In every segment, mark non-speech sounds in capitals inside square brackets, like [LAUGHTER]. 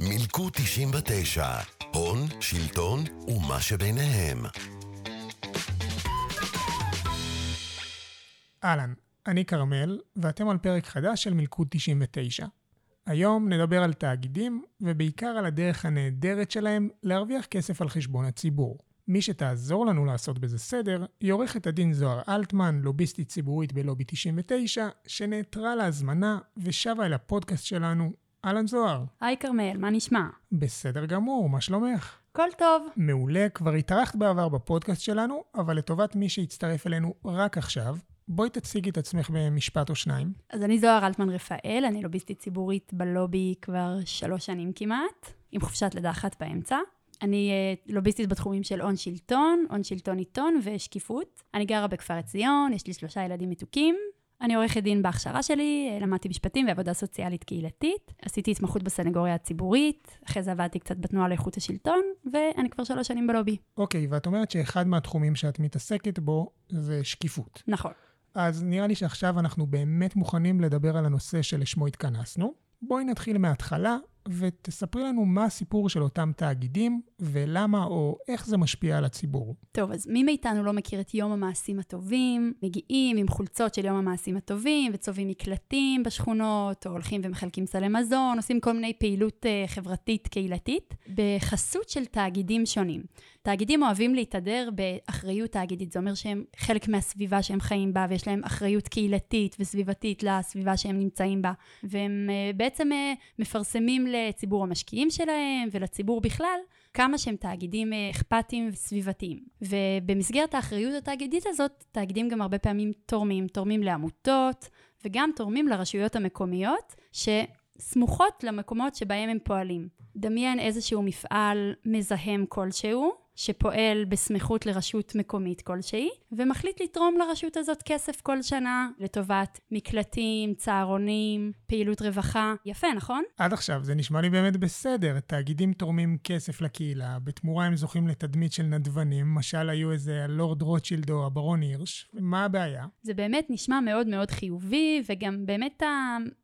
מילקו 99, הון, שלטון ומה שביניהם. אהלן, אני כרמל, ואתם על פרק חדש של מלכוד 99. היום נדבר על תאגידים, ובעיקר על הדרך הנהדרת שלהם להרוויח כסף על חשבון הציבור. מי שתעזור לנו לעשות בזה סדר, היא עורכת הדין זוהר אלטמן, לוביסטית ציבורית בלובי 99, שנעתרה להזמנה ושבה אל הפודקאסט שלנו. אהלן זוהר. היי כרמל, מה נשמע? בסדר גמור, מה שלומך? הכל טוב. מעולה, כבר התארחת בעבר בפודקאסט שלנו, אבל לטובת מי שהצטרף אלינו רק עכשיו, בואי תציגי את עצמך במשפט או שניים. אז אני זוהר אלטמן רפאל, אני לוביסטית ציבורית בלובי כבר שלוש שנים כמעט, עם חופשת לידה אחת באמצע. אני uh, לוביסטית בתחומים של הון שלטון, הון שלטון עיתון ושקיפות. אני גרה בכפר עציון, יש לי שלושה ילדים מתוקים. אני עורכת דין בהכשרה שלי, אה, למדתי משפטים ועבודה סוציאלית קהילתית. עשיתי התמחות בסנגוריה הציבורית, אחרי זה עבדתי קצת בתנועה לאיכות השלטון, ואני כבר שלוש שנים בלובי. אוקיי, ואת אומרת שאחד מהתחומים שאת מתעסקת בו זה שקיפות. נכון. אז נראה לי שעכשיו אנחנו באמת מוכנים לדבר על הנושא שלשמו התכנסנו. בואי נתחיל מההתחלה, ותספרי לנו מה הסיפור של אותם תאגידים, ולמה או איך זה משפיע על הציבור. טוב, אז מי מאיתנו לא מכיר את יום המעשים הטובים? מגיעים עם חולצות של יום המעשים הטובים, וצובעים מקלטים בשכונות, או הולכים ומחלקים סלי מזון, עושים כל מיני פעילות uh, חברתית קהילתית, בחסות של תאגידים שונים. תאגידים אוהבים להתהדר באחריות תאגידית, זה אומר שהם חלק מהסביבה שהם חיים בה, ויש להם אחריות קהילתית וסביבתית לסביבה שהם נמצאים בה, והם uh, בעצם uh, מפרסמים לציבור המשקיעים שלהם ולציבור בכלל, כמה שהם תאגידים אה, אכפתיים וסביבתיים. ובמסגרת האחריות התאגידית הזאת, תאגידים גם הרבה פעמים תורמים, תורמים לעמותות וגם תורמים לרשויות המקומיות, שסמוכות למקומות שבהם הם פועלים. דמיין איזשהו מפעל מזהם כלשהו, שפועל בסמיכות לרשות מקומית כלשהי, ומחליט לתרום לרשות הזאת כסף כל שנה לטובת מקלטים, צהרונים, פעילות רווחה. יפה, נכון? עד עכשיו זה נשמע לי באמת בסדר. תאגידים תורמים כסף לקהילה, בתמורה הם זוכים לתדמית של נדבנים, משל היו איזה הלורד רוטשילד או הברון הירש. מה הבעיה? זה באמת נשמע מאוד מאוד חיובי, וגם באמת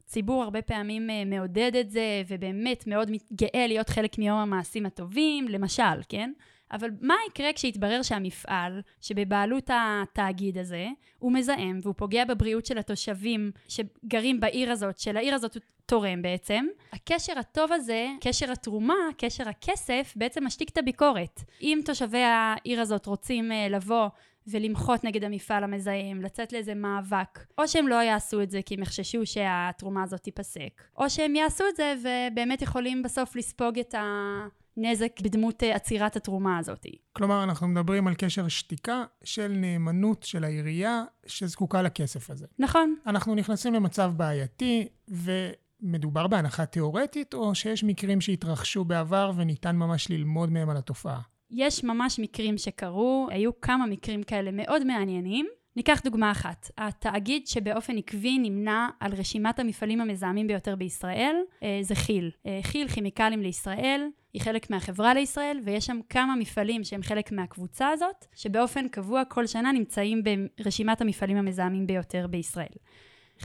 הציבור הרבה פעמים אה, מעודד את זה, ובאמת מאוד גאה להיות חלק מיום המעשים הטובים, למשל, כן? אבל מה יקרה כשיתברר שהמפעל, שבבעלות התאגיד הזה, הוא מזהם והוא פוגע בבריאות של התושבים שגרים בעיר הזאת, שלעיר הזאת הוא תורם בעצם? הקשר הטוב הזה, קשר התרומה, קשר הכסף, בעצם משתיק את הביקורת. אם תושבי העיר הזאת רוצים uh, לבוא ולמחות נגד המפעל המזהם, לצאת לאיזה מאבק. או שהם לא יעשו את זה כי הם יחששו שהתרומה הזאת תיפסק, או שהם יעשו את זה ובאמת יכולים בסוף לספוג את ה... נזק בדמות אה, עצירת התרומה הזאת. כלומר, אנחנו מדברים על קשר שתיקה של נאמנות של העירייה שזקוקה לכסף הזה. נכון. אנחנו נכנסים למצב בעייתי, ומדובר בהנחה תיאורטית, או שיש מקרים שהתרחשו בעבר וניתן ממש ללמוד מהם על התופעה? יש ממש מקרים שקרו, היו כמה מקרים כאלה מאוד מעניינים. ניקח דוגמה אחת, התאגיד שבאופן עקבי נמנה על רשימת המפעלים המזהמים ביותר בישראל אה, זה כי"ל. אה, כי"ל כימיקלים לישראל, היא חלק מהחברה לישראל, ויש שם כמה מפעלים שהם חלק מהקבוצה הזאת, שבאופן קבוע כל שנה נמצאים ברשימת המפעלים המזהמים ביותר בישראל.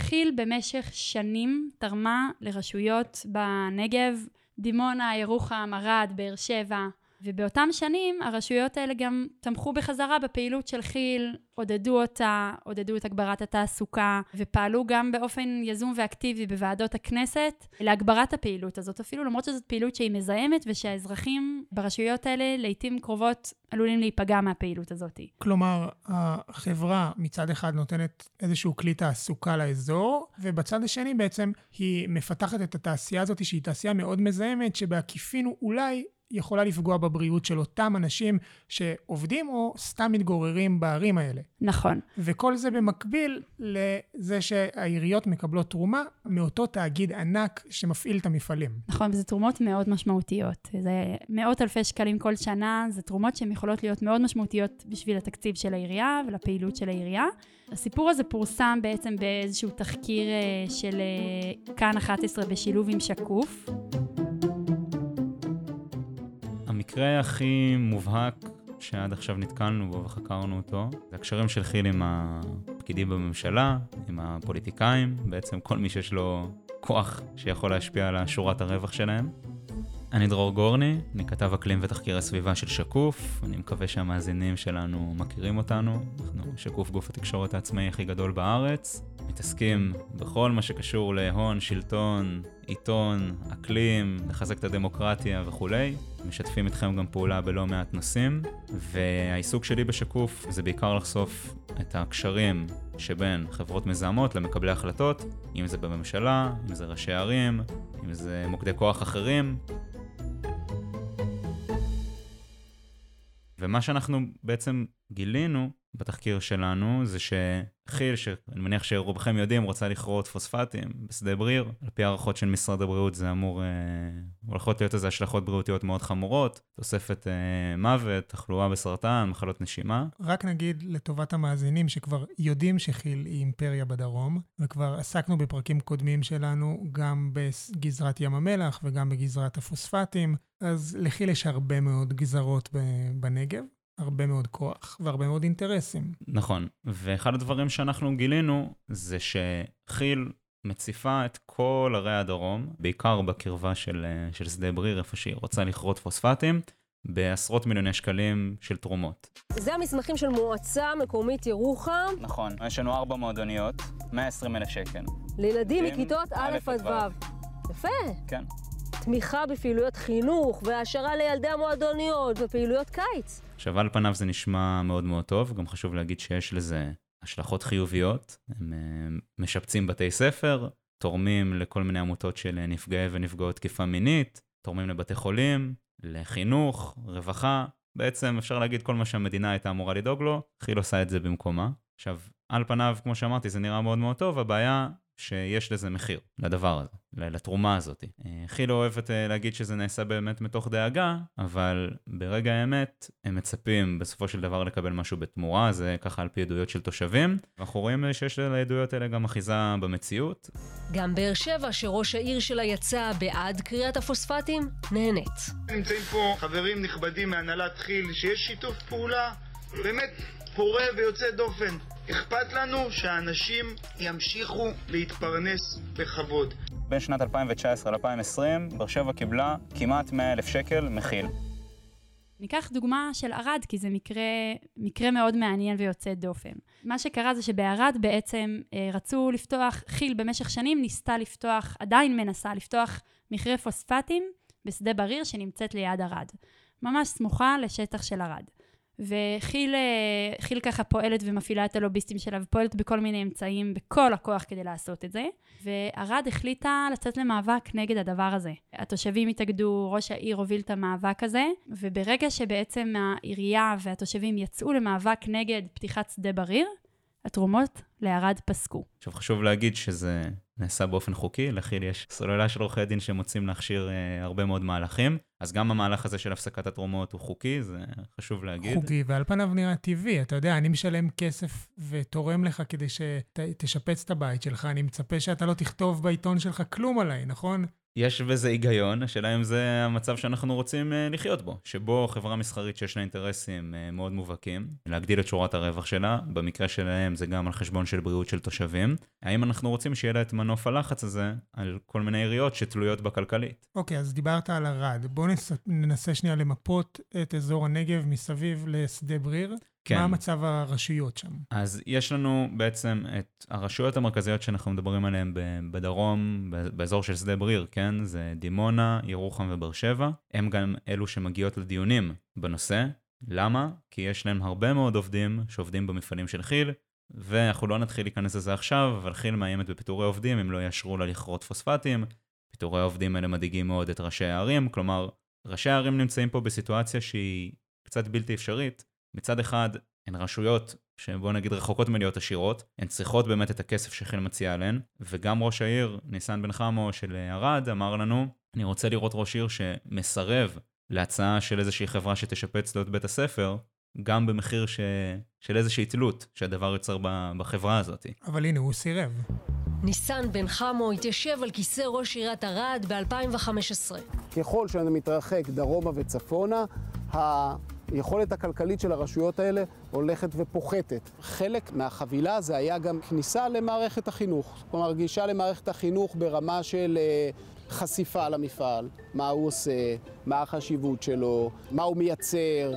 כי"ל במשך שנים תרמה לרשויות בנגב, דימונה, ירוחם, ערד, באר שבע, ובאותם שנים הרשויות האלה גם תמכו בחזרה בפעילות של כי"ל, עודדו אותה, עודדו את הגברת התעסוקה, ופעלו גם באופן יזום ואקטיבי בוועדות הכנסת להגברת הפעילות הזאת, אפילו למרות שזאת פעילות שהיא מזהמת ושהאזרחים ברשויות האלה לעיתים קרובות עלולים להיפגע מהפעילות הזאת. כלומר, החברה מצד אחד נותנת איזשהו כלי תעסוקה לאזור, ובצד השני בעצם היא מפתחת את התעשייה הזאת שהיא תעשייה מאוד מזהמת, שבעקיפין אולי יכולה לפגוע בבריאות של אותם אנשים שעובדים או סתם מתגוררים בערים האלה. נכון. וכל זה במקביל לזה שהעיריות מקבלות תרומה מאותו תאגיד ענק שמפעיל את המפעלים. נכון, וזה תרומות מאוד משמעותיות. זה מאות אלפי שקלים כל שנה, זה תרומות שהן יכולות להיות מאוד משמעותיות בשביל התקציב של העירייה ולפעילות של העירייה. הסיפור הזה פורסם בעצם באיזשהו תחקיר אה, של אה, כאן 11 בשילוב עם שקוף. המקרה הכי מובהק שעד עכשיו נתקלנו בו וחקרנו אותו, זה הקשרים של חיל עם הפקידים בממשלה, עם הפוליטיקאים, בעצם כל מי שיש לו כוח שיכול להשפיע על שורת הרווח שלהם. אני דרור גורני, אני כתב אקלים ותחקירי סביבה של שקוף, אני מקווה שהמאזינים שלנו מכירים אותנו, אנחנו שקוף גוף התקשורת העצמאי הכי גדול בארץ, מתעסקים בכל מה שקשור להון, שלטון, עיתון, אקלים, לחזק את הדמוקרטיה וכולי, משתפים איתכם גם פעולה בלא מעט נושאים, והעיסוק שלי בשקוף זה בעיקר לחשוף את הקשרים שבין חברות מזהמות למקבלי החלטות, אם זה בממשלה, אם זה ראשי ערים, אם זה מוקדי כוח אחרים, ומה שאנחנו בעצם גילינו בתחקיר שלנו זה שכי"ל, שאני מניח שרובכם יודעים, רוצה לכרות פוספטים בשדה בריר. על פי הערכות של משרד הבריאות זה אמור, אה, הולכות להיות איזה השלכות בריאותיות מאוד חמורות, תוספת אה, מוות, תחלואה בסרטן, מחלות נשימה. רק נגיד לטובת המאזינים שכבר יודעים שכי"ל היא אימפריה בדרום, וכבר עסקנו בפרקים קודמים שלנו גם בגזרת ים המלח וגם בגזרת הפוספטים, אז לכי"ל יש הרבה מאוד גזרות בנגב. הרבה מאוד כוח והרבה מאוד אינטרסים. נכון, ואחד הדברים שאנחנו גילינו זה שכי"ל מציפה את כל ערי הדרום, בעיקר בקרבה של, אה, של שדה בריר, איפה שהיא רוצה לכרות פוספטים, בעשרות מיליוני שקלים של תרומות. זה המסמכים של מועצה מקומית ירוחם. נכון, יש לנו ארבע מועדוניות, 120 אלף שקל. לילדים מכיתות א' עד ו'. יפה. כן. תמיכה בפעילויות חינוך והעשרה לילדי המועדוניות ופעילויות קיץ. עכשיו, על פניו זה נשמע מאוד מאוד טוב, גם חשוב להגיד שיש לזה השלכות חיוביות. הם אה, משפצים בתי ספר, תורמים לכל מיני עמותות של נפגעי ונפגעות תקיפה מינית, תורמים לבתי חולים, לחינוך, רווחה. בעצם אפשר להגיד כל מה שהמדינה הייתה אמורה לדאוג לו, כי"ל עושה את זה במקומה. עכשיו, על פניו, כמו שאמרתי, זה נראה מאוד מאוד טוב, הבעיה שיש לזה מחיר, לדבר הזה, לתרומה הזאת. אה, כי"ל אוהבת אה, להגיד שזה נעשה באמת מתוך דאגה, אבל ברגע האמת הם מצפים בסופו של דבר לקבל משהו בתמורה, זה ככה על פי עדויות של תושבים. אנחנו רואים אה, שיש לעדויות האלה גם אחיזה במציאות. גם באר שבע, שראש העיר שלה יצא בעד קריאת הפוספטים, נהנית. נמצאים פה חברים נכבדים מהנהלת כי"ל, שיש שיתוף פעולה באמת פורה ויוצא דופן. אכפת לנו שאנשים ימשיכו להתפרנס בכבוד. בין שנת 2019 ל-2020, באר שבע קיבלה כמעט 100 אלף שקל מכיל. ניקח דוגמה של ערד, כי זה מקרה, מקרה מאוד מעניין ויוצא דופן. מה שקרה זה שבערד בעצם אה, רצו לפתוח, כי"ל במשך שנים ניסתה לפתוח, עדיין מנסה לפתוח מכרה פוספטים בשדה בריר שנמצאת ליד ערד. ממש סמוכה לשטח של ערד. וכי"ל אה, ככה פועלת ומפעילה את הלוביסטים שלה ופועלת בכל מיני אמצעים, בכל הכוח כדי לעשות את זה. וערד החליטה לצאת למאבק נגד הדבר הזה. התושבים התאגדו, ראש העיר הוביל את המאבק הזה, וברגע שבעצם העירייה והתושבים יצאו למאבק נגד פתיחת שדה בריר, התרומות לערד פסקו. עכשיו חשוב להגיד שזה נעשה באופן חוקי, לכי"ל יש סוללה של עורכי דין שמוצאים להכשיר אה, הרבה מאוד מהלכים, אז גם המהלך הזה של הפסקת התרומות הוא חוקי, זה חשוב להגיד. חוקי, ועל פניו נראה טבעי, אתה יודע, אני משלם כסף ותורם לך כדי שתשפץ את הבית שלך, אני מצפה שאתה לא תכתוב בעיתון שלך כלום עליי, נכון? יש בזה היגיון, השאלה אם זה המצב שאנחנו רוצים uh, לחיות בו, שבו חברה מסחרית שיש לה אינטרסים uh, מאוד מובהקים, להגדיל את שורת הרווח שלה, במקרה שלהם זה גם על חשבון של בריאות של תושבים, האם אנחנו רוצים שיהיה לה את מנוף הלחץ הזה על כל מיני עיריות שתלויות בכלכלית? אוקיי, okay, אז דיברת על ערד, בואו נס... ננסה שנייה למפות את אזור הנגב מסביב לשדה בריר. כן. מה המצב הרשויות שם? אז יש לנו בעצם את הרשויות המרכזיות שאנחנו מדברים עליהן בדרום, באזור של שדה בריר, כן? זה דימונה, ירוחם ובאר שבע. הם גם אלו שמגיעות לדיונים בנושא. למה? כי יש להם הרבה מאוד עובדים שעובדים במפעלים של כי"ל, ואנחנו לא נתחיל להיכנס לזה עכשיו, אבל כי"ל מאיימת בפיטורי עובדים אם לא יאשרו לה לכרות פוספטים. פיטורי העובדים האלה מדאיגים מאוד את ראשי הערים, כלומר, ראשי הערים נמצאים פה בסיטואציה שהיא קצת בלתי אפשרית. מצד אחד, הן רשויות שבוא נגיד רחוקות מלהיות עשירות, הן צריכות באמת את הכסף שכי"ל מציעה להן, וגם ראש העיר, ניסן בן חמו של ערד, אמר לנו, אני רוצה לראות ראש עיר שמסרב להצעה של איזושהי חברה שתשפץ לו את בית הספר, גם במחיר ש... של איזושהי תלות שהדבר יוצר בחברה הזאת. אבל הנה, הוא סירב. ניסן בן חמו התיישב על כיסא ראש עיריית ערד ב-2015. ככל שאני מתרחק דרומה וצפונה, היכולת הכלכלית של הרשויות האלה הולכת ופוחתת. חלק מהחבילה זה היה גם כניסה למערכת החינוך. כלומר, גישה למערכת החינוך ברמה של אה, חשיפה למפעל, מה הוא עושה, מה החשיבות שלו, מה הוא מייצר.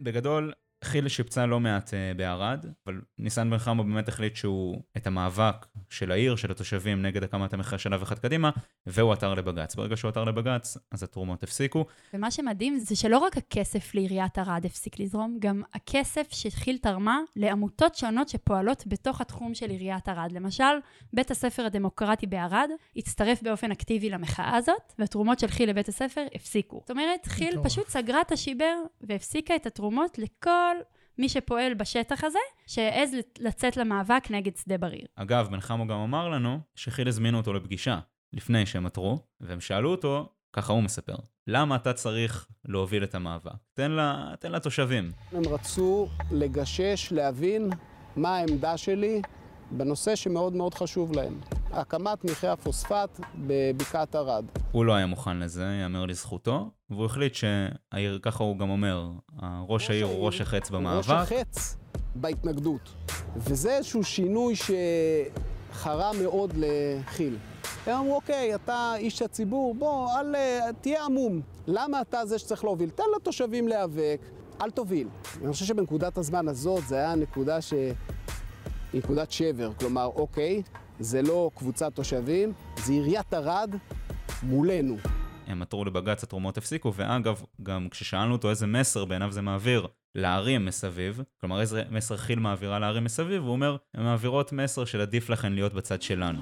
בגדול, כי"ל שיפצה לא מעט uh, בערד, אבל ניסן בן חמו באמת החליט שהוא, את המאבק של העיר, של התושבים נגד הקמת המכרה שלב אחד קדימה, והוא עתר לבג"ץ. ברגע שהוא עתר לבג"ץ, אז התרומות הפסיקו. ומה שמדהים זה שלא רק הכסף לעיריית ערד הפסיק לזרום, גם הכסף שכי"ל תרמה לעמותות שונות שפועלות בתוך התחום של עיריית ערד. למשל, בית הספר הדמוקרטי בערד הצטרף באופן אקטיבי למחאה הזאת, והתרומות של כי"ל לבית הספר הפסיקו. זאת אומרת, כי"ל פשוט סגרה את השיבר והפסיקה את התרומות לכל מי שפועל בשטח הזה, שהעז לצאת למאבק נגד שדה בריר. אגב, בן חמו גם אמר לנו שכי"ל הזמינו אותו לפגישה לפני שהם עתרו, והם שאלו אותו, ככה הוא מספר, למה אתה צריך להוביל את המאבק? תן, לה, תן לתושבים. הם רצו לגשש, להבין מה העמדה שלי בנושא שמאוד מאוד חשוב להם, הקמת מכרה הפוספט בבקעת ערד. הוא לא היה מוכן לזה, יאמר לזכותו, והוא החליט שהעיר, ככה הוא גם אומר, ראש העיר הוא ראש החץ במאבק. ראש החץ בהתנגדות. וזה איזשהו שינוי שחרה מאוד לכי"ל. הם אמרו, אוקיי, אתה איש הציבור, בוא, אל תהיה עמום. למה אתה זה שצריך להוביל? תן לתושבים להיאבק, אל תוביל. אני חושב שבנקודת הזמן הזאת, זה היה נקודה ש... נקודת שבר. כלומר, אוקיי, זה לא קבוצת תושבים, זה עיריית ערד מולנו. הם עתרו לבג"ץ, התרומות הפסיקו, ואגב, גם כששאלנו אותו איזה מסר בעיניו זה מעביר לערים מסביב, כלומר איזה מסר כי"ל מעבירה לערים מסביב, הוא אומר, הן מעבירות מסר של עדיף לכן להיות בצד שלנו.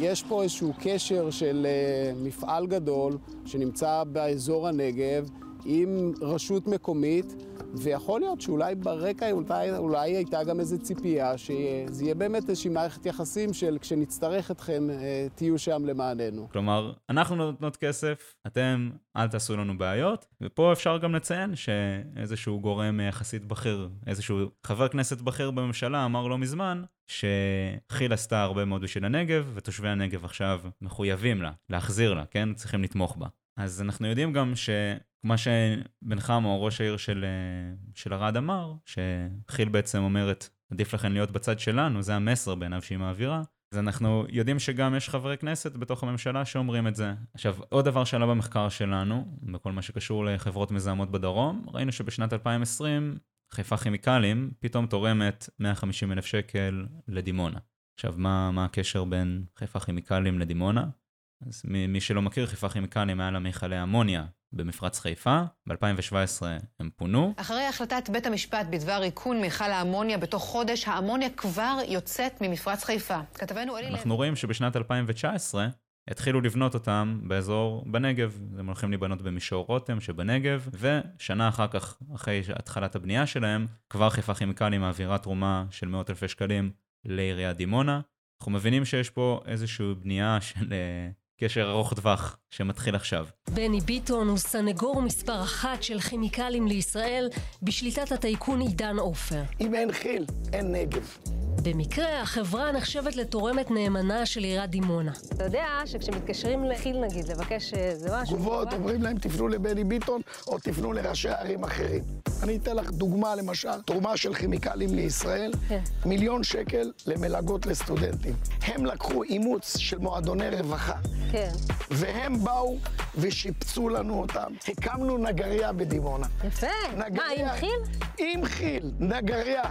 יש פה איזשהו קשר של uh, מפעל גדול שנמצא באזור הנגב עם רשות מקומית ויכול להיות שאולי ברקע אולי, אולי הייתה גם איזו ציפייה שזה יהיה באמת איזושהי מערכת יחסים של כשנצטרך אתכם אה, תהיו שם למעננו. כלומר, אנחנו נותנות כסף, אתם אל תעשו לנו בעיות, ופה אפשר גם לציין שאיזשהו גורם יחסית בכיר, איזשהו חבר כנסת בכיר בממשלה אמר לא מזמן, שכי"ל עשתה הרבה מאוד בשביל הנגב, ותושבי הנגב עכשיו מחויבים לה, להחזיר לה, כן? צריכים לתמוך בה. אז אנחנו יודעים גם שמה שבן חמו, ראש העיר של, אה, של ערד אמר, שכי"ל בעצם אומרת, עדיף לכן להיות בצד שלנו, זה המסר בעיניו שהיא מעבירה. אז אנחנו יודעים שגם יש חברי כנסת בתוך הממשלה שאומרים את זה. עכשיו, עוד דבר שעלה במחקר שלנו, בכל מה שקשור לחברות מזהמות בדרום, ראינו שבשנת 2020 חיפה כימיקלים פתאום תורמת 150 אלף שקל לדימונה. עכשיו, מה, מה הקשר בין חיפה כימיקלים לדימונה? אז מי שלא מכיר, חיפה כימיקלים היה לה מכלי אמוניה במפרץ חיפה, ב-2017 הם פונו. אחרי החלטת בית המשפט בדבר ריקון מכל האמוניה בתוך חודש, האמוניה כבר יוצאת ממפרץ חיפה. כתבנו אלי... אנחנו רואים שבשנת 2019 התחילו לבנות אותם באזור בנגב. הם הולכים להיבנות במישור רותם שבנגב, ושנה אחר כך, אחרי התחלת הבנייה שלהם, כבר חיפה כימיקלים מעבירה תרומה של מאות אלפי שקלים לעיריית דימונה. אנחנו מבינים שיש פה איזושהי בנייה של אה, קשר ארוך טווח שמתחיל עכשיו. בני ביטון הוא סנגור מספר אחת של כימיקלים לישראל בשליטת הטייקון עידן עופר. אם אין חיל, אין נגב. במקרה, החברה נחשבת לתורמת נאמנה של עיריית דימונה. אתה יודע שכשמתקשרים לחיל נגיד, לבקש איזה אה, משהו... תגובות, אומרים להם תפנו לבני ביטון או תפנו לראשי ערים אחרים. אני אתן לך דוגמה, למשל, תרומה של כימיקלים לישראל, כן. מיליון שקל למלגות לסטודנטים. הם לקחו אימוץ של מועדוני רווחה, כן. והם באו ושיפצו לנו אותם. הקמנו נגריה בדימונה. יפה. נגריה, מה, עם חיל? עם חיל, נגריה.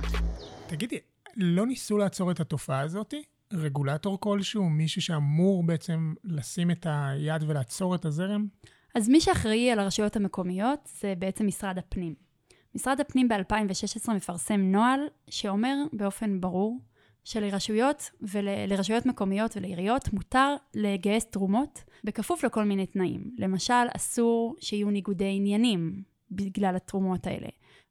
תגידי, לא ניסו לעצור את התופעה הזאת? רגולטור כלשהו, מישהו שאמור בעצם לשים את היד ולעצור את הזרם? אז מי שאחראי על הרשויות המקומיות זה בעצם משרד הפנים. משרד הפנים ב-2016 מפרסם נוהל שאומר באופן ברור שלרשויות ולרשויות מקומיות ולעיריות מותר לגייס תרומות בכפוף לכל מיני תנאים. למשל, אסור שיהיו ניגודי עניינים בגלל התרומות האלה.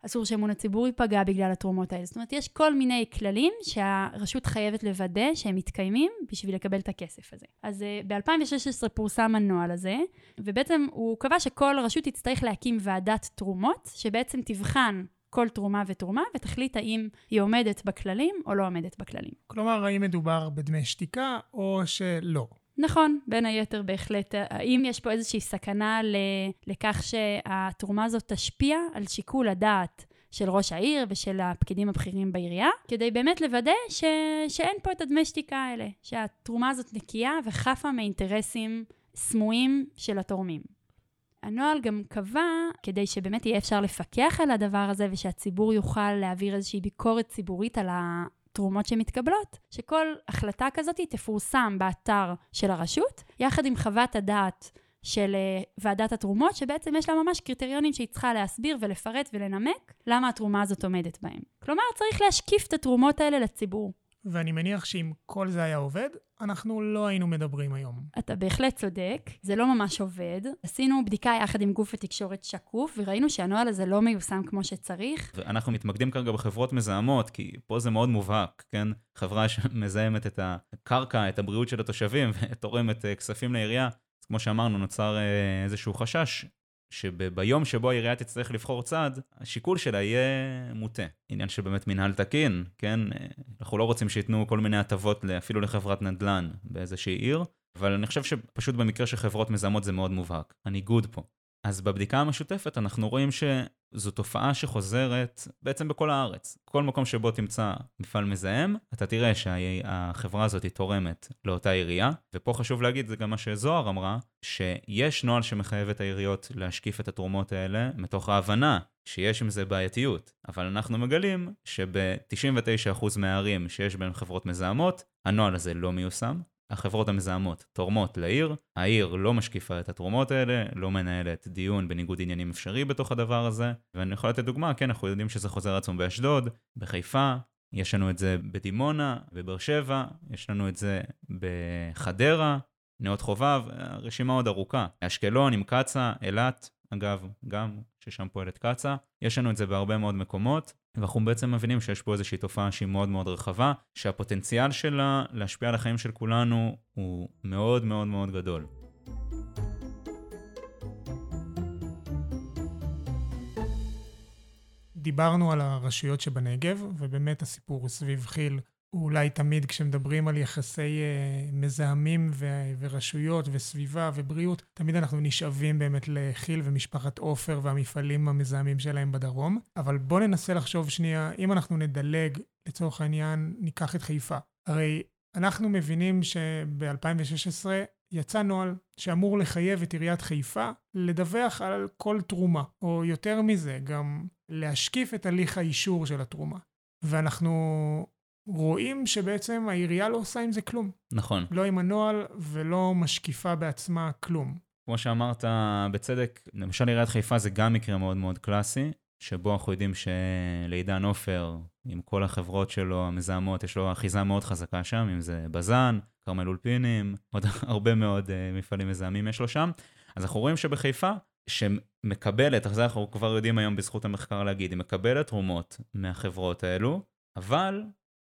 אסור שאמון הציבור ייפגע בגלל התרומות האלה. זאת אומרת, יש כל מיני כללים שהרשות חייבת לוודא שהם מתקיימים בשביל לקבל את הכסף הזה. אז אה, ב-2016 פורסם הנוהל הזה, ובעצם הוא קבע שכל רשות תצטרך להקים ועדת תרומות, שבעצם תבחן כל תרומה ותרומה, ותחליט האם היא עומדת בכללים או לא עומדת בכללים. כלומר, האם מדובר בדמי שתיקה או שלא. נכון, בין היתר בהחלט. האם יש פה איזושהי סכנה לכך שהתרומה הזאת תשפיע על שיקול הדעת של ראש העיר ושל הפקידים הבכירים בעירייה, כדי באמת לוודא ש... שאין פה את הדמי שתיקה האלה, שהתרומה הזאת נקייה וחפה מאינטרסים סמויים של התורמים. הנוהל גם קבע, כדי שבאמת יהיה אפשר לפקח על הדבר הזה ושהציבור יוכל להעביר איזושהי ביקורת ציבורית על התרומות שמתקבלות, שכל החלטה כזאת תפורסם באתר של הרשות, יחד עם חוות הדעת של אה, ועדת התרומות, שבעצם יש לה ממש קריטריונים שהיא צריכה להסביר ולפרט ולנמק למה התרומה הזאת עומדת בהם. כלומר, צריך להשקיף את התרומות האלה לציבור. ואני מניח שאם כל זה היה עובד, אנחנו לא היינו מדברים היום. אתה בהחלט צודק, זה לא ממש עובד. עשינו בדיקה יחד עם גוף התקשורת שקוף, וראינו שהנוהל הזה לא מיושם כמו שצריך. ואנחנו מתמקדים כרגע בחברות מזהמות, כי פה זה מאוד מובהק, כן? חברה שמזהמת את הקרקע, את הבריאות של התושבים, [LAUGHS] ותורמת אה, כספים לעירייה. אז כמו שאמרנו, נוצר אה, איזשהו חשש שביום שבו העירייה תצטרך לבחור צד, השיקול שלה יהיה מוטה. עניין של באמת מנהל תקין, כן? אנחנו לא רוצים שייתנו כל מיני הטבות אפילו לחברת נדל"ן באיזושהי עיר, אבל אני חושב שפשוט במקרה של חברות מזהמות זה מאוד מובהק. הניגוד פה. אז בבדיקה המשותפת אנחנו רואים שזו תופעה שחוזרת בעצם בכל הארץ. כל מקום שבו תמצא מפעל מזהם, אתה תראה שהחברה הזאת תורמת לאותה עירייה, ופה חשוב להגיד, זה גם מה שזוהר אמרה, שיש נוהל שמחייב את העיריות להשקיף את התרומות האלה, מתוך ההבנה שיש עם זה בעייתיות. אבל אנחנו מגלים שב-99% מהערים שיש בהן חברות מזהמות, הנוהל הזה לא מיושם, החברות המזהמות תורמות לעיר, העיר לא משקיפה את התרומות האלה, לא מנהלת דיון בניגוד עניינים אפשרי בתוך הדבר הזה, ואני יכול לתת דוגמה, כן, אנחנו יודעים שזה חוזר עצמו באשדוד, בחיפה, יש לנו את זה בדימונה, בבאר שבע, יש לנו את זה בחדרה, נאות חובב, רשימה עוד ארוכה. אשקלון עם קצא, אילת, אגב, גם ששם פועלת קצא. יש לנו את זה בהרבה מאוד מקומות, ואנחנו בעצם מבינים שיש פה איזושהי תופעה שהיא מאוד מאוד רחבה, שהפוטנציאל שלה להשפיע על החיים של כולנו הוא מאוד מאוד מאוד גדול. דיברנו על הרשויות שבנגב, ובאמת הסיפור סביב כי"ל אולי תמיד כשמדברים על יחסי uh, מזהמים ו- ורשויות וסביבה ובריאות, תמיד אנחנו נשאבים באמת לכי"ל ומשפחת עופר והמפעלים המזהמים שלהם בדרום. אבל בואו ננסה לחשוב שנייה, אם אנחנו נדלג, לצורך העניין, ניקח את חיפה. הרי אנחנו מבינים שב-2016 יצא נוהל שאמור לחייב את עיריית חיפה לדווח על כל תרומה, או יותר מזה, גם להשקיף את הליך האישור של התרומה. ואנחנו רואים שבעצם העירייה לא עושה עם זה כלום. נכון. לא עם הנוהל ולא משקיפה בעצמה כלום. כמו שאמרת בצדק, למשל עיריית חיפה זה גם מקרה מאוד מאוד קלאסי, שבו אנחנו יודעים שלעידן עופר, עם כל החברות שלו המזהמות, יש לו אחיזה מאוד חזקה שם, אם זה בז"ן, כרמל אולפינים, עוד [LAUGHS] הרבה מאוד uh, מפעלים מזהמים יש לו שם. אז אנחנו רואים שבחיפה, שמקבלת, זה אנחנו כבר יודעים היום בזכות המחקר להגיד, היא מקבלת תרומות מהחברות האלו, אבל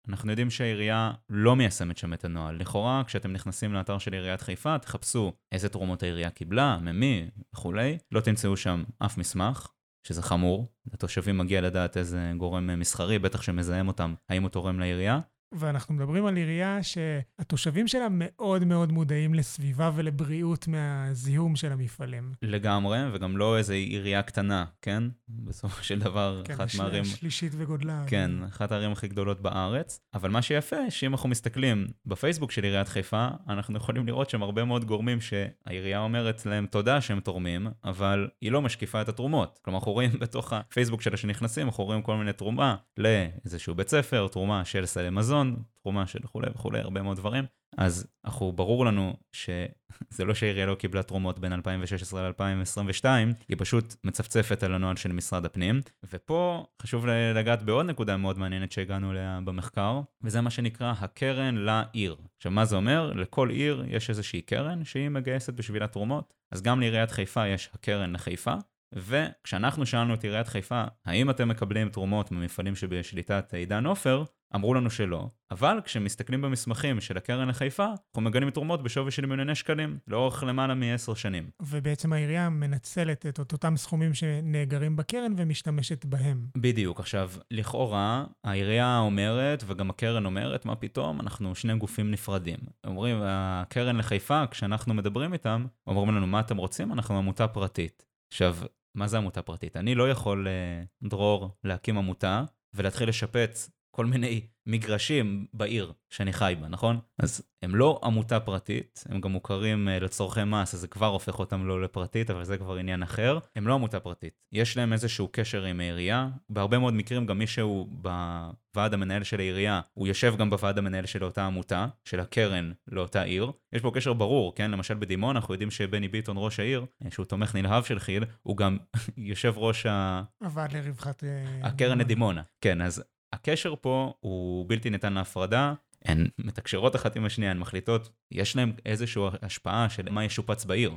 אנחנו יודעים שהעירייה לא מיישמת שם את הנוהל. לכאורה, כשאתם נכנסים לאתר של עיריית חיפה, תחפשו איזה תרומות העירייה קיבלה, ממי וכולי, לא תמצאו שם אף מסמך, שזה חמור. לתושבים מגיע לדעת איזה גורם מסחרי, בטח שמזהם אותם, האם הוא תורם לעירייה. ואנחנו מדברים על עירייה שהתושבים שלה מאוד מאוד מודעים לסביבה ולבריאות מהזיהום של המפעלים. לגמרי, וגם לא איזו עירייה קטנה, כן? בסופו של דבר, כן, אחת מהערים... כן, שלישית וגודלה. כן, אחת הערים הכי גדולות בארץ. אבל מה שיפה, שאם אנחנו מסתכלים בפייסבוק של עיריית חיפה, אנחנו יכולים לראות שם הרבה מאוד גורמים שהעירייה אומרת להם תודה שהם תורמים, אבל היא לא משקיפה את התרומות. כלומר, אנחנו רואים בתוך הפייסבוק שלה שנכנסים, אנחנו רואים כל מיני תרומה לאיזשהו בית ספר, תרומה של סלי מזון. מזון, תרומה של וכולי וכולי, הרבה מאוד דברים. אז אנחנו, ברור לנו שזה לא שהעירייה לא קיבלה תרומות בין 2016 ל-2022, היא פשוט מצפצפת על הנוהל של משרד הפנים. ופה חשוב לגעת בעוד נקודה מאוד מעניינת שהגענו אליה במחקר, וזה מה שנקרא הקרן לעיר. עכשיו, מה זה אומר? לכל עיר יש איזושהי קרן שהיא מגייסת בשבילה תרומות. אז גם לעיריית חיפה יש הקרן לחיפה, וכשאנחנו שאלנו את עיריית חיפה, האם אתם מקבלים תרומות ממפעלים שבשליטת עידן עופר, אמרו לנו שלא, אבל כשמסתכלים במסמכים של הקרן לחיפה, אנחנו מגלים תרומות בשווי של מיליוני שקלים, לאורך למעלה מעשר שנים. ובעצם העירייה מנצלת את אותם סכומים שנאגרים בקרן ומשתמשת בהם. בדיוק. עכשיו, לכאורה, העירייה אומרת, וגם הקרן אומרת, מה פתאום, אנחנו שני גופים נפרדים. אומרים, הקרן לחיפה, כשאנחנו מדברים איתם, אומרים לנו, מה אתם רוצים? אנחנו עמותה פרטית. עכשיו, מה זה עמותה פרטית? אני לא יכול, אה, דרור, להקים עמותה ולהתחיל לשפץ כל מיני מגרשים בעיר שאני חי בה, נכון? אז הם לא עמותה פרטית, הם גם מוכרים uh, לצורכי מס, אז זה כבר הופך אותם לא לפרטית, אבל זה כבר עניין אחר. הם לא עמותה פרטית. יש להם איזשהו קשר עם העירייה. בהרבה מאוד מקרים גם מישהו בוועד המנהל של העירייה, הוא יושב גם בוועד המנהל של אותה עמותה, של הקרן לאותה עיר. יש פה קשר ברור, כן? למשל בדימונה, אנחנו יודעים שבני ביטון, ראש העיר, אה, שהוא תומך נלהב של כי"ל, הוא גם [LAUGHS] יושב ראש ה... הוועד לרווחת... אה, הקרן לדימונה. כן, אז הקשר פה הוא בלתי ניתן להפרדה, הן מתקשרות אחת עם השנייה, הן מחליטות, יש להן איזושהי השפעה של מה ישופץ בעיר.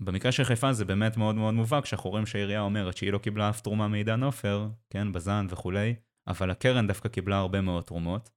במקרה של חיפה זה באמת מאוד מאוד מובהק, שאנחנו רואים שהעירייה אומרת שהיא לא קיבלה אף תרומה מעידן עופר, כן, בז"ן וכולי, אבל הקרן דווקא קיבלה הרבה מאוד תרומות,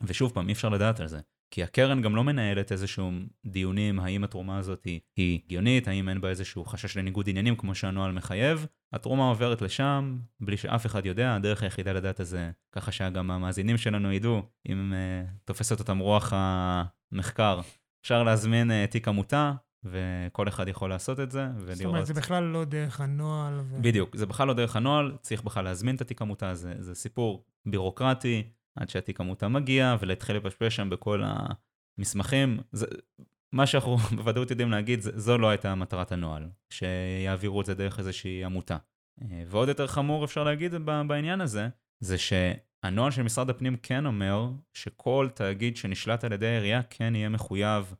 ושוב פעם, אי אפשר לדעת על זה. כי הקרן גם לא מנהלת איזשהו דיונים האם התרומה הזאת היא הגיונית, האם אין בה איזשהו חשש לניגוד עניינים כמו שהנוהל מחייב. התרומה עוברת לשם בלי שאף אחד יודע, הדרך היחידה לדעת את זה, ככה שגם המאזינים שלנו ידעו, אם uh, תופסת אותם רוח המחקר, אפשר להזמין uh, תיק עמותה, וכל אחד יכול לעשות את זה, ולראות... זאת אומרת, זה בכלל לא דרך הנוהל. ו... בדיוק, זה בכלל לא דרך הנוהל, צריך בכלל להזמין את התיק עמותה, זה, זה סיפור בירוקרטי, עד שהתיק עמותה מגיע, ולהתחיל לפשפש שם בכל המסמכים. זה, מה שאנחנו [LAUGHS] בוודאות יודעים להגיד, זו לא הייתה מטרת הנוהל, שיעבירו את זה דרך איזושהי עמותה. אה, ועוד יותר חמור אפשר להגיד בעניין הזה, זה שהנוהל של משרד הפנים כן אומר שכל תאגיד שנשלט על ידי העירייה כן יהיה מחויב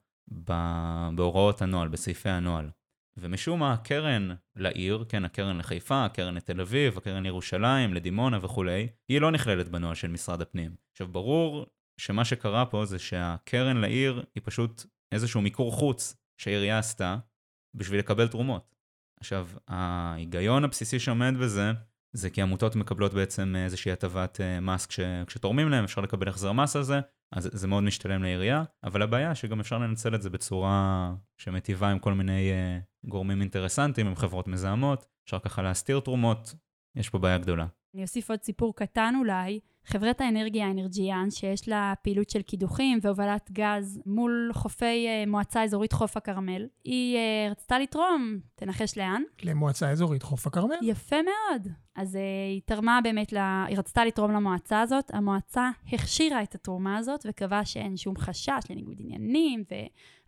בהוראות הנוהל, בסעיפי הנוהל. ומשום מה הקרן לעיר, כן, הקרן לחיפה, הקרן לתל אביב, הקרן לירושלים, לדימונה וכולי, היא לא נכללת בנוהל של משרד הפנים. עכשיו, ברור שמה שקרה פה זה שהקרן לעיר היא פשוט איזשהו מיקור חוץ שהעירייה עשתה בשביל לקבל תרומות. עכשיו, ההיגיון הבסיסי שעומד בזה, זה כי עמותות מקבלות בעצם איזושהי הטבת אה, מס כש, כשתורמים להם, אפשר לקבל החזר מס על זה, אז זה מאוד משתלם לעירייה, אבל הבעיה שגם אפשר לנצל את זה בצורה שמטיבה עם כל מיני uh, גורמים אינטרסנטיים, עם חברות מזהמות, אפשר ככה להסתיר תרומות, יש פה בעיה גדולה. אני אוסיף עוד סיפור קטן אולי. חברת האנרגיה אנרג'יאן, שיש לה פעילות של קידוחים והובלת גז מול חופי uh, מועצה אזורית חוף הכרמל, היא uh, רצתה לתרום, תנחש לאן? למועצה אזורית חוף הכרמל. יפה מאוד. אז uh, היא תרמה באמת, לה, היא רצתה לתרום למועצה הזאת, המועצה הכשירה את התרומה הזאת וקבעה שאין שום חשש לניגוד עניינים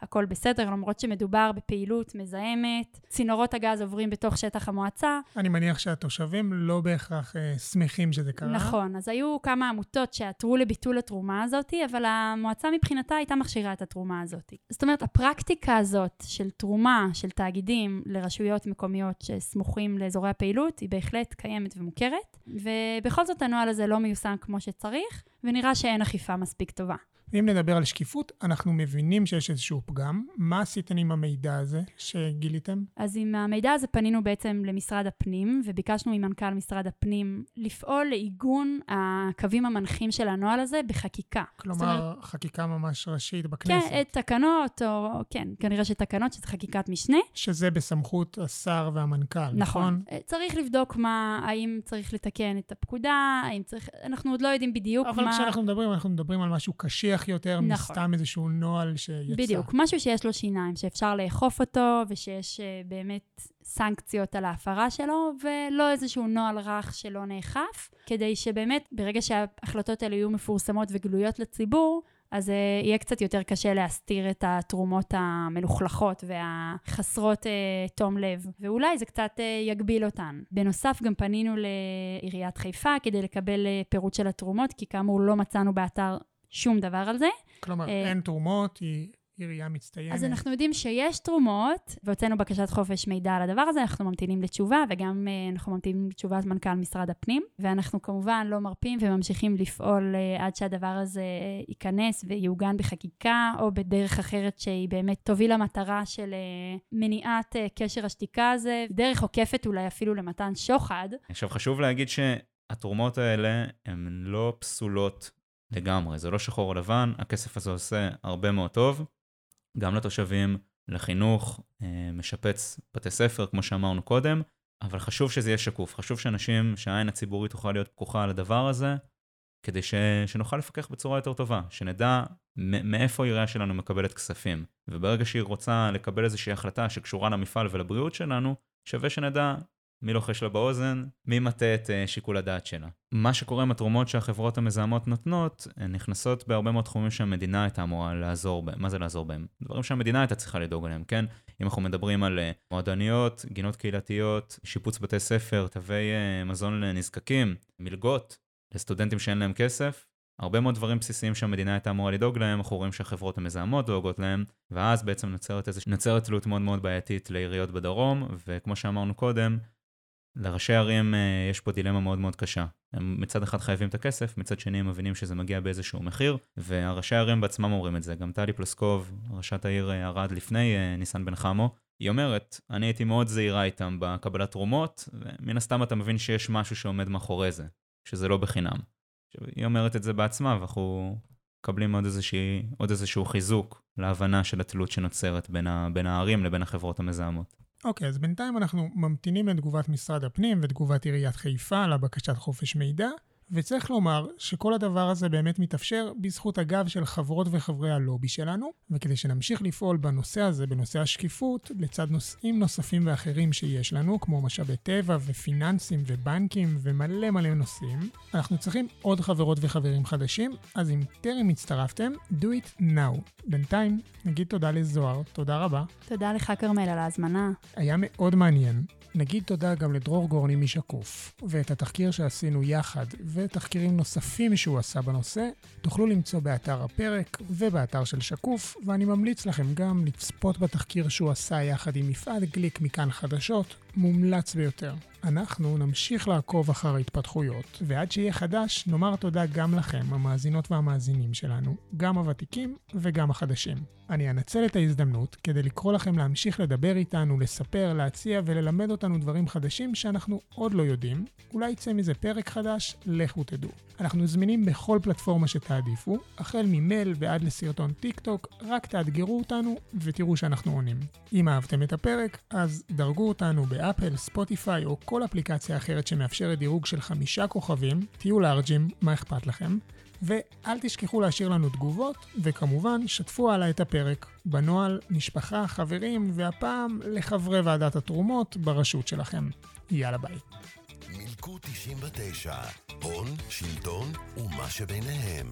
והכל בסדר, למרות שמדובר בפעילות מזהמת. צינורות הגז עוברים בתוך שטח המועצה. אני מניח שהתושבים לא בהכרח uh, שמחים שזה קרה. נכון, אז היו כמה עמותות שעתרו לביטול התרומה הזאת, אבל המועצה מבחינתה הייתה מכשירה את התרומה הזאת. זאת אומרת, הפרקטיקה הזאת של תרומה של תאגידים לרשויות מקומיות שסמוכים לאזורי הפעילות, היא בהחלט קיימת ומוכרת, ובכל זאת הנוהל הזה לא מיושם כמו שצריך, ונראה שאין אכיפה מספיק טובה. ואם נדבר על שקיפות, אנחנו מבינים שיש איזשהו פגם. מה עשיתם עם המידע הזה שגיליתם? אז עם המידע הזה פנינו בעצם למשרד הפנים, וביקשנו ממנכ"ל משרד הפנים לפעול לעיגון הקווים המנחים של הנוהל הזה בחקיקה. כלומר, אומרת, חקיקה ממש ראשית בכנסת. כן, תקנות, או כן, כנראה שתקנות, שזה חקיקת משנה. שזה בסמכות השר והמנכ"ל, נכון? נכון. צריך לבדוק מה, האם צריך לתקן את הפקודה, האם צריך, אנחנו עוד לא יודעים בדיוק אבל מה... אבל כשאנחנו מדברים, אנחנו מדברים על משהו קשיח. מרוויח יותר נכון. מסתם איזשהו נוהל שיצא. בדיוק, משהו שיש לו שיניים, שאפשר לאכוף אותו, ושיש uh, באמת סנקציות על ההפרה שלו, ולא איזשהו נוהל רך שלא נאכף, כדי שבאמת, ברגע שההחלטות האלה יהיו מפורסמות וגלויות לציבור, אז uh, יהיה קצת יותר קשה להסתיר את התרומות המלוכלכות והחסרות uh, תום לב, ואולי זה קצת uh, יגביל אותן. בנוסף, גם פנינו לעיריית חיפה כדי לקבל uh, פירוט של התרומות, כי כאמור לא מצאנו באתר שום דבר על זה. כלומר, אה, אין תרומות, היא עירייה מצטיינת. אז אנחנו יודעים שיש תרומות, והוצאנו בקשת חופש מידע על הדבר הזה, אנחנו ממתינים לתשובה, וגם uh, אנחנו ממתינים לתשובת מנכ"ל משרד הפנים, ואנחנו כמובן לא מרפים וממשיכים לפעול uh, עד שהדבר הזה uh, ייכנס ויעוגן בחקיקה, או בדרך אחרת שהיא באמת תוביל למטרה של uh, מניעת uh, קשר השתיקה הזה, דרך עוקפת אולי אפילו למתן שוחד. עכשיו חשוב להגיד ש... התרומות האלה הן לא פסולות לגמרי, זה לא שחור או לבן, הכסף הזה עושה הרבה מאוד טוב, גם לתושבים, לחינוך, אה, משפץ בתי ספר, כמו שאמרנו קודם, אבל חשוב שזה יהיה שקוף, חשוב שאנשים, שהעין הציבורית תוכל להיות פקוחה על הדבר הזה, כדי ש, שנוכל לפקח בצורה יותר טובה, שנדע מאיפה העירייה שלנו מקבלת כספים. וברגע שהיא רוצה לקבל איזושהי החלטה שקשורה למפעל ולבריאות שלנו, שווה שנדע מי לוחש לה באוזן, מי מטה את uh, שיקול הדעת שלה. מה שקורה עם התרומות שהחברות המזהמות נותנות, הן נכנסות בהרבה מאוד תחומים שהמדינה הייתה אמורה לעזור בהם. מה זה לעזור בהם? דברים שהמדינה הייתה צריכה לדאוג עליהם, כן? אם אנחנו מדברים על uh, מועדוניות, גינות קהילתיות, שיפוץ בתי ספר, תווי מזון לנזקקים, מלגות לסטודנטים שאין להם כסף, הרבה מאוד דברים בסיסיים שהמדינה הייתה אמורה לדאוג להם, אנחנו רואים שהחברות המזהמות דואגות להם, ואז בעצם נוצרת, איזוש... נוצרת תלות מאוד מאוד בעייתית לעיריות בדרום, וכמו שאמרנו קודם, לראשי ערים אה, יש פה דילמה מאוד מאוד קשה. הם מצד אחד חייבים את הכסף, מצד שני הם מבינים שזה מגיע באיזשהו מחיר, והראשי הערים בעצמם אומרים את זה. גם טלי פלסקוב, ראשת העיר אה, ערד לפני אה, ניסן בן חמו, היא אומרת, אני הייתי מאוד זהירה איתם בקבלת תרומות, ומן הסתם אתה מבין שיש משהו שעומד מאחורי זה, שזה לא בחינם. עכשיו, היא אומרת את זה בעצמה, ואנחנו מקבלים עוד, איזושהי, עוד איזשהו חיזוק להבנה של התלות שנוצרת בין, ה, בין הערים לבין החברות המזהמות. אוקיי, okay, אז בינתיים אנחנו ממתינים לתגובת משרד הפנים ותגובת עיריית חיפה לבקשת חופש מידע, וצריך לומר שכל הדבר הזה באמת מתאפשר בזכות הגב של חברות וחברי הלובי שלנו, וכדי שנמשיך לפעול בנושא הזה, בנושא השקיפות, לצד נושאים נוספים ואחרים שיש לנו, כמו משאבי טבע ופיננסים ובנקים ומלא מלא נושאים, אנחנו צריכים עוד חברות וחברים חדשים, אז אם טרם הצטרפתם, do it now. בינתיים, נגיד תודה לזוהר, תודה רבה. תודה לך, כרמל, על ההזמנה. היה מאוד מעניין. נגיד תודה גם לדרור גורני משקוף, ואת התחקיר שעשינו יחד, ותחקירים נוספים שהוא עשה בנושא, תוכלו למצוא באתר הפרק ובאתר של שקוף, ואני ממליץ לכם גם לצפות בתחקיר שהוא עשה יחד עם מפעל גליק מכאן חדשות, מומלץ ביותר. אנחנו נמשיך לעקוב אחר ההתפתחויות, ועד שיהיה חדש, נאמר תודה גם לכם, המאזינות והמאזינים שלנו, גם הוותיקים וגם החדשים. אני אנצל את ההזדמנות כדי לקרוא לכם להמשיך לדבר איתנו, לספר, להציע וללמד אותנו דברים חדשים שאנחנו עוד לא יודעים. אולי יצא מזה פרק חדש, לכו תדעו. אנחנו זמינים בכל פלטפורמה שתעדיפו, החל ממייל ועד לסרטון טיק טוק, רק תאתגרו אותנו ותראו שאנחנו עונים. אם אהבתם את הפרק, אז דרגו אותנו באפל, ספוטיפיי או כל אפליקציה אחרת שמאפשרת דירוג של חמישה כוכבים, תהיו לארג'ים, מה אכפת לכם? ואל תשכחו להשאיר לנו תגובות, וכמובן, שתפו הלאה את הפרק בנוהל משפחה, חברים, והפעם לחברי ועדת התרומות ברשות שלכם. יאללה ביי. מילקו 99, הון, שלטון ומה שביניהם.